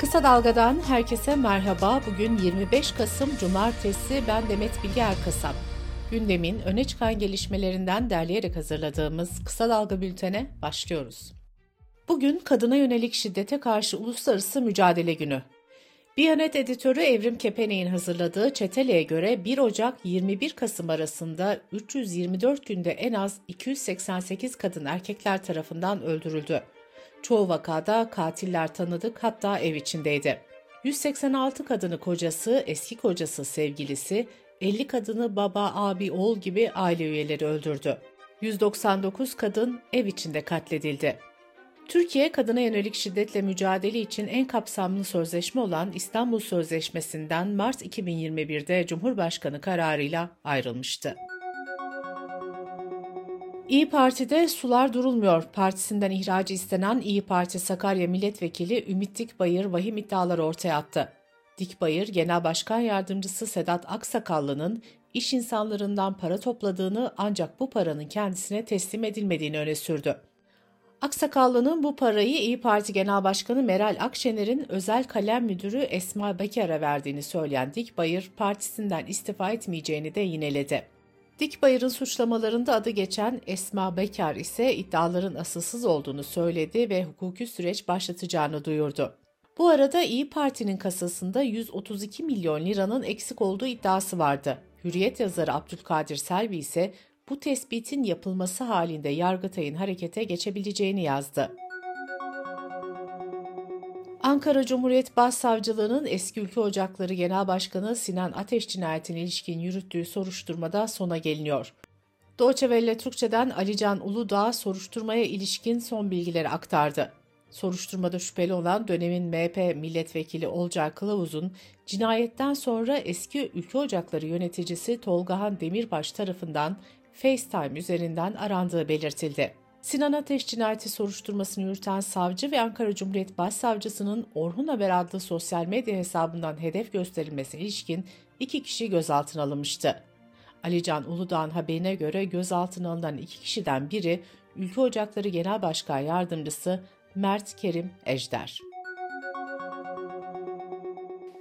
Kısa Dalga'dan herkese merhaba. Bugün 25 Kasım Cumartesi. Ben Demet Bilge Erkasap. Gündemin öne çıkan gelişmelerinden derleyerek hazırladığımız Kısa Dalga bültene başlıyoruz. Bugün kadına yönelik şiddete karşı Uluslararası Mücadele Günü. Biyanet editörü Evrim Kepenek'in hazırladığı çeteleye göre 1 Ocak 21 Kasım arasında 324 günde en az 288 kadın erkekler tarafından öldürüldü. Çoğu vakada katiller tanıdık hatta ev içindeydi. 186 kadını kocası, eski kocası, sevgilisi, 50 kadını baba, abi, oğul gibi aile üyeleri öldürdü. 199 kadın ev içinde katledildi. Türkiye, kadına yönelik şiddetle mücadele için en kapsamlı sözleşme olan İstanbul Sözleşmesi'nden Mart 2021'de Cumhurbaşkanı kararıyla ayrılmıştı. İyi Parti'de sular durulmuyor. Partisinden ihracı istenen İyi Parti Sakarya Milletvekili Ümit Dikbayır vahim iddialar ortaya attı. Dikbayır, Genel Başkan Yardımcısı Sedat Aksakallı'nın iş insanlarından para topladığını ancak bu paranın kendisine teslim edilmediğini öne sürdü. Aksakallı'nın bu parayı İyi Parti Genel Başkanı Meral Akşener'in özel kalem müdürü Esma Beker'e verdiğini söyleyen Dikbayır, partisinden istifa etmeyeceğini de yineledi. Dikbayır'ın suçlamalarında adı geçen Esma Bekar ise iddiaların asılsız olduğunu söyledi ve hukuki süreç başlatacağını duyurdu. Bu arada İyi Parti'nin kasasında 132 milyon liranın eksik olduğu iddiası vardı. Hürriyet yazarı Abdülkadir Selvi ise bu tespitin yapılması halinde Yargıtay'ın harekete geçebileceğini yazdı. Ankara Cumhuriyet Başsavcılığı'nın eski Ülke Ocakları Genel Başkanı Sinan Ateş cinayetine ilişkin yürüttüğü soruşturmada sona geliniyor. Doğçe Velle Türkçe'den Alican Uludağ soruşturmaya ilişkin son bilgileri aktardı. Soruşturmada şüpheli olan dönemin MHP milletvekili Olcay Kılavuz'un cinayetten sonra eski Ülke Ocakları yöneticisi Tolgahan Demirbaş tarafından FaceTime üzerinden arandığı belirtildi. Sinan Ateş cinayeti soruşturmasını yürüten savcı ve Ankara Cumhuriyet Başsavcısının Orhun Haber adlı sosyal medya hesabından hedef gösterilmesine ilişkin iki kişi gözaltına alınmıştı. Alican Uludağ'ın haberine göre gözaltına alınan iki kişiden biri Ülke Ocakları Genel Başkan Yardımcısı Mert Kerim Ejder.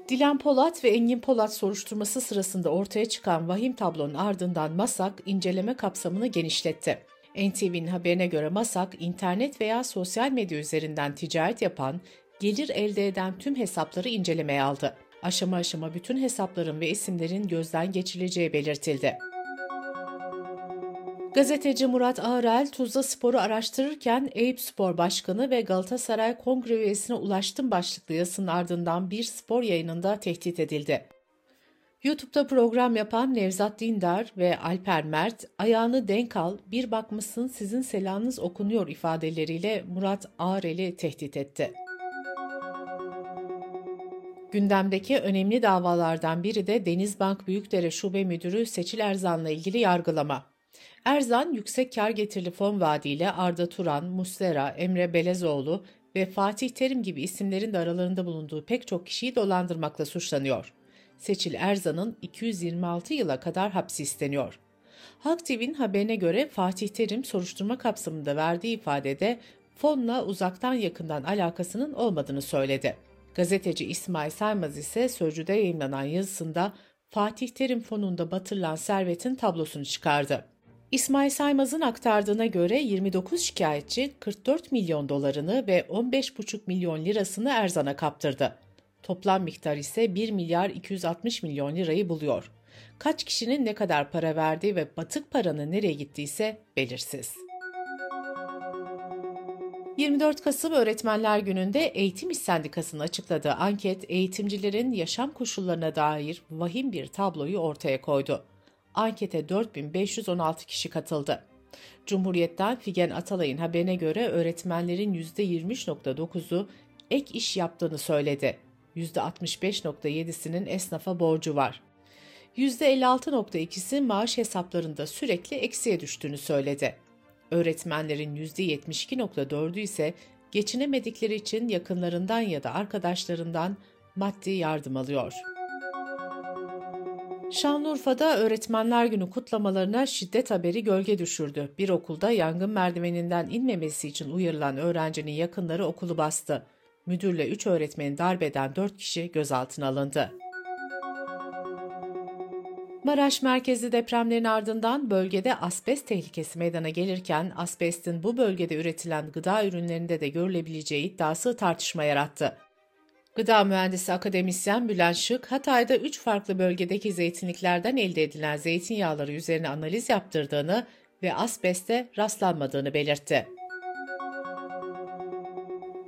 Dilan Polat ve Engin Polat soruşturması sırasında ortaya çıkan vahim tablonun ardından MASAK inceleme kapsamını genişletti. NTV'nin haberine göre MASAK, internet veya sosyal medya üzerinden ticaret yapan, gelir elde eden tüm hesapları incelemeye aldı. Aşama aşama bütün hesapların ve isimlerin gözden geçirileceği belirtildi. Gazeteci Murat Ağrel, Tuzla Spor'u araştırırken Eyüp Spor Başkanı ve Galatasaray Kongre üyesine ulaştım başlıklı yazısının ardından bir spor yayınında tehdit edildi. YouTube'da program yapan Nevzat Dindar ve Alper Mert, ayağını denk al, bir bakmışsın sizin selamınız okunuyor ifadeleriyle Murat Ağrel'i tehdit etti. Gündemdeki önemli davalardan biri de Denizbank Büyükdere Şube Müdürü Seçil Erzan'la ilgili yargılama. Erzan yüksek kar getirili fon vaadiyle Arda Turan, Muslera, Emre Belezoğlu ve Fatih Terim gibi isimlerin de aralarında bulunduğu pek çok kişiyi dolandırmakla suçlanıyor. Seçil Erzan'ın 226 yıla kadar hapsi isteniyor. Halk TV'nin haberine göre Fatih Terim soruşturma kapsamında verdiği ifadede fonla uzaktan yakından alakasının olmadığını söyledi. Gazeteci İsmail Saymaz ise Sözcü'de yayınlanan yazısında Fatih Terim fonunda batırılan servetin tablosunu çıkardı. İsmail Saymaz'ın aktardığına göre 29 şikayetçi 44 milyon dolarını ve 15,5 milyon lirasını Erzan'a kaptırdı. Toplam miktar ise 1 milyar 260 milyon lirayı buluyor. Kaç kişinin ne kadar para verdiği ve batık paranın nereye gittiyse belirsiz. 24 Kasım Öğretmenler Günü'nde Eğitim İş Sendikası'nın açıkladığı anket eğitimcilerin yaşam koşullarına dair vahim bir tabloyu ortaya koydu. Ankete 4516 kişi katıldı. Cumhuriyet'ten Figen Atalay'ın haberine göre öğretmenlerin %23.9'u ek iş yaptığını söyledi. %65.7'sinin esnafa borcu var. %56.2'si maaş hesaplarında sürekli eksiye düştüğünü söyledi. Öğretmenlerin %72.4'ü ise geçinemedikleri için yakınlarından ya da arkadaşlarından maddi yardım alıyor. Şanlıurfa'da Öğretmenler Günü kutlamalarına şiddet haberi gölge düşürdü. Bir okulda yangın merdiveninden inmemesi için uyarılan öğrencinin yakınları okulu bastı. Müdürle 3 öğretmeni darbeden 4 kişi gözaltına alındı. Maraş merkezli depremlerin ardından bölgede asbest tehlikesi meydana gelirken asbestin bu bölgede üretilen gıda ürünlerinde de görülebileceği iddiası tartışma yarattı. Gıda mühendisi akademisyen Bülent Şık, Hatay'da 3 farklı bölgedeki zeytinliklerden elde edilen zeytinyağları üzerine analiz yaptırdığını ve asbeste rastlanmadığını belirtti.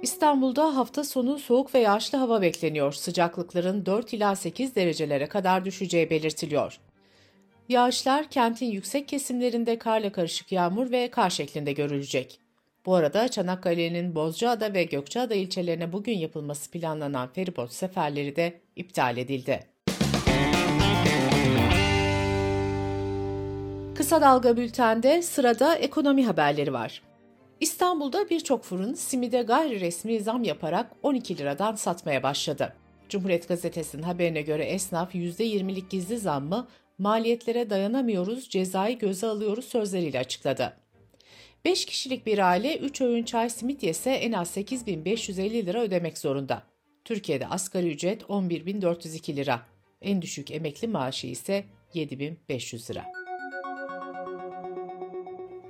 İstanbul'da hafta sonu soğuk ve yağışlı hava bekleniyor. Sıcaklıkların 4 ila 8 derecelere kadar düşeceği belirtiliyor. Yağışlar kentin yüksek kesimlerinde karla karışık yağmur ve kar şeklinde görülecek. Bu arada Çanakkale'nin Bozcaada ve Gökçeada ilçelerine bugün yapılması planlanan feribot seferleri de iptal edildi. Kısa Dalga Bülten'de sırada ekonomi haberleri var. İstanbul'da birçok fırın simide gayri resmi zam yaparak 12 liradan satmaya başladı. Cumhuriyet Gazetesi'nin haberine göre esnaf %20'lik gizli zammı maliyetlere dayanamıyoruz, cezayı göze alıyoruz sözleriyle açıkladı. 5 kişilik bir aile 3 öğün çay simit yese en az 8550 lira ödemek zorunda. Türkiye'de asgari ücret 11402 lira. En düşük emekli maaşı ise 7500 lira.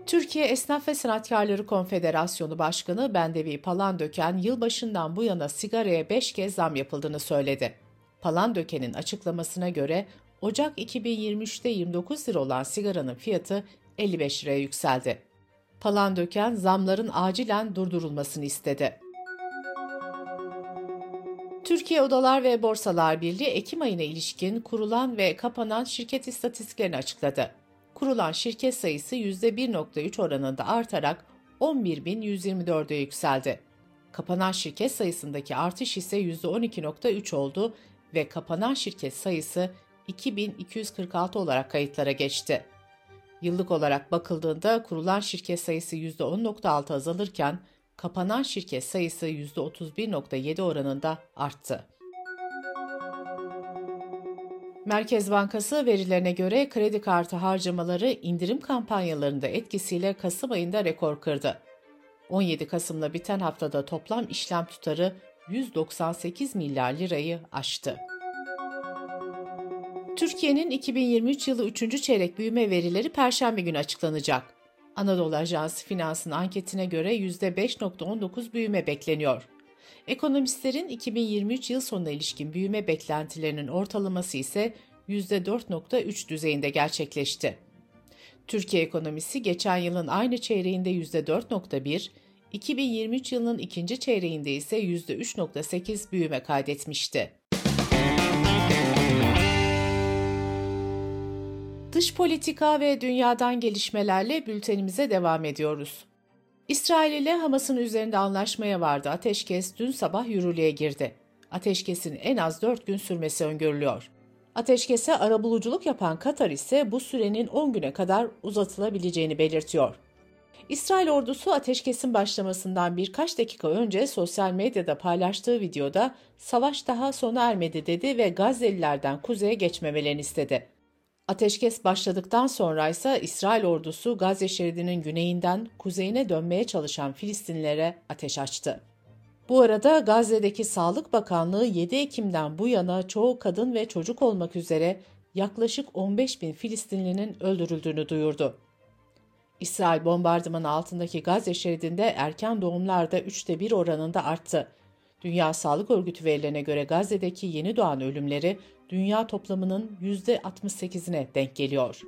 Türkiye Esnaf ve Sanatkarları Konfederasyonu Başkanı Bendevi Palandöken yılbaşından bu yana sigaraya 5 kez zam yapıldığını söyledi. Palandöken'in açıklamasına göre Ocak 2023'te 29 lira olan sigaranın fiyatı 55 liraya yükseldi. Palandöken zamların acilen durdurulmasını istedi. Türkiye Odalar ve Borsalar Birliği Ekim ayına ilişkin kurulan ve kapanan şirket istatistiklerini açıkladı. Kurulan şirket sayısı %1.3 oranında artarak 11.124'e yükseldi. Kapanan şirket sayısındaki artış ise %12.3 oldu ve kapanan şirket sayısı 2246 olarak kayıtlara geçti. Yıllık olarak bakıldığında kurulan şirket sayısı %10.6 azalırken kapanan şirket sayısı %31.7 oranında arttı. Merkez Bankası verilerine göre kredi kartı harcamaları indirim kampanyalarında etkisiyle Kasım ayında rekor kırdı. 17 Kasım'la biten haftada toplam işlem tutarı 198 milyar lirayı aştı. Türkiye'nin 2023 yılı 3. çeyrek büyüme verileri Perşembe günü açıklanacak. Anadolu Ajansı Finans'ın anketine göre %5.19 büyüme bekleniyor. Ekonomistlerin 2023 yıl sonuna ilişkin büyüme beklentilerinin ortalaması ise %4.3 düzeyinde gerçekleşti. Türkiye ekonomisi geçen yılın aynı çeyreğinde %4.1, 2023 yılının ikinci çeyreğinde ise %3.8 büyüme kaydetmişti. Dış politika ve dünyadan gelişmelerle bültenimize devam ediyoruz. İsrail ile Hamas'ın üzerinde anlaşmaya vardı. Ateşkes dün sabah yürürlüğe girdi. Ateşkesin en az 4 gün sürmesi öngörülüyor. Ateşkese arabuluculuk yapan Katar ise bu sürenin 10 güne kadar uzatılabileceğini belirtiyor. İsrail ordusu ateşkesin başlamasından birkaç dakika önce sosyal medyada paylaştığı videoda savaş daha sona ermedi dedi ve Gazze'lilerden kuzeye geçmemelerini istedi. Ateşkes başladıktan sonra ise İsrail ordusu Gazze şeridinin güneyinden kuzeyine dönmeye çalışan Filistinlilere ateş açtı. Bu arada Gazze'deki Sağlık Bakanlığı 7 Ekim'den bu yana çoğu kadın ve çocuk olmak üzere yaklaşık 15 bin Filistinlinin öldürüldüğünü duyurdu. İsrail bombardımanı altındaki Gazze şeridinde erken doğumlarda üçte bir oranında arttı. Dünya Sağlık Örgütü verilerine göre Gazze'deki yeni doğan ölümleri dünya toplamının %68'ine denk geliyor.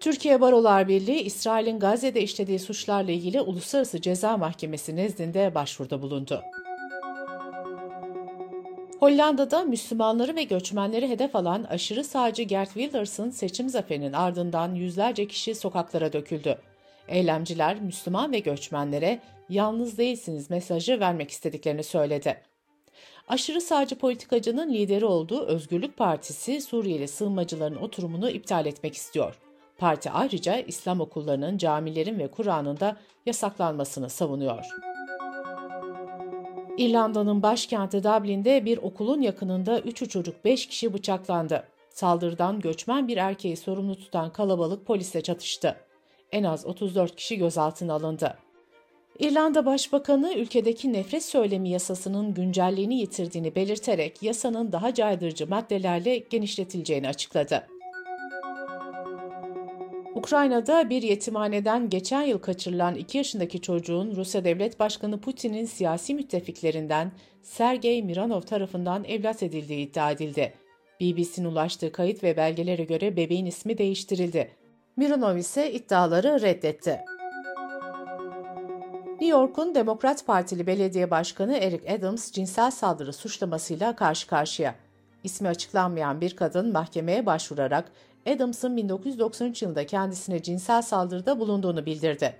Türkiye Barolar Birliği, İsrail'in Gazze'de işlediği suçlarla ilgili Uluslararası Ceza Mahkemesi nezdinde başvuruda bulundu. Hollanda'da Müslümanları ve göçmenleri hedef alan aşırı sağcı Gert Wilders'ın seçim zaferinin ardından yüzlerce kişi sokaklara döküldü. Eylemciler Müslüman ve göçmenlere yalnız değilsiniz mesajı vermek istediklerini söyledi. Aşırı sağcı politikacının lideri olduğu Özgürlük Partisi Suriyeli sığınmacıların oturumunu iptal etmek istiyor. Parti ayrıca İslam okullarının, camilerin ve Kur'an'ın da yasaklanmasını savunuyor. İrlanda'nın başkenti Dublin'de bir okulun yakınında 3 çocuk 5 kişi bıçaklandı. Saldırıdan göçmen bir erkeği sorumlu tutan kalabalık polisle çatıştı. En az 34 kişi gözaltına alındı. İrlanda Başbakanı ülkedeki nefret söylemi yasasının güncelliğini yitirdiğini belirterek yasanın daha caydırıcı maddelerle genişletileceğini açıkladı. Ukrayna'da bir yetimhaneden geçen yıl kaçırılan 2 yaşındaki çocuğun Rusya Devlet Başkanı Putin'in siyasi müttefiklerinden Sergey Miranov tarafından evlat edildiği iddia edildi. BBC'nin ulaştığı kayıt ve belgelere göre bebeğin ismi değiştirildi. Miranov ise iddiaları reddetti. New York'un Demokrat Partili belediye başkanı Eric Adams cinsel saldırı suçlamasıyla karşı karşıya. İsmi açıklanmayan bir kadın mahkemeye başvurarak Adams'ın 1993 yılında kendisine cinsel saldırıda bulunduğunu bildirdi.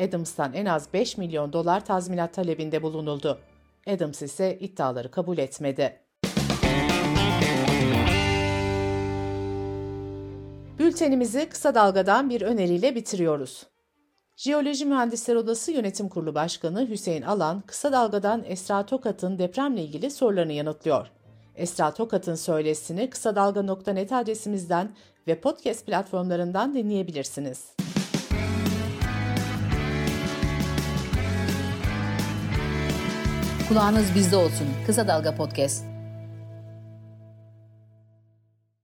Adams'tan en az 5 milyon dolar tazminat talebinde bulunuldu. Adams ise iddiaları kabul etmedi. Bültenimizi kısa dalgadan bir öneriyle bitiriyoruz. Jeoloji Mühendisler Odası Yönetim Kurulu Başkanı Hüseyin Alan, kısa dalgadan Esra Tokat'ın depremle ilgili sorularını yanıtlıyor. Esra Tokat'ın söylesini kısa dalga.net adresimizden ve podcast platformlarından dinleyebilirsiniz. Kulağınız bizde olsun. Kısa Dalga Podcast.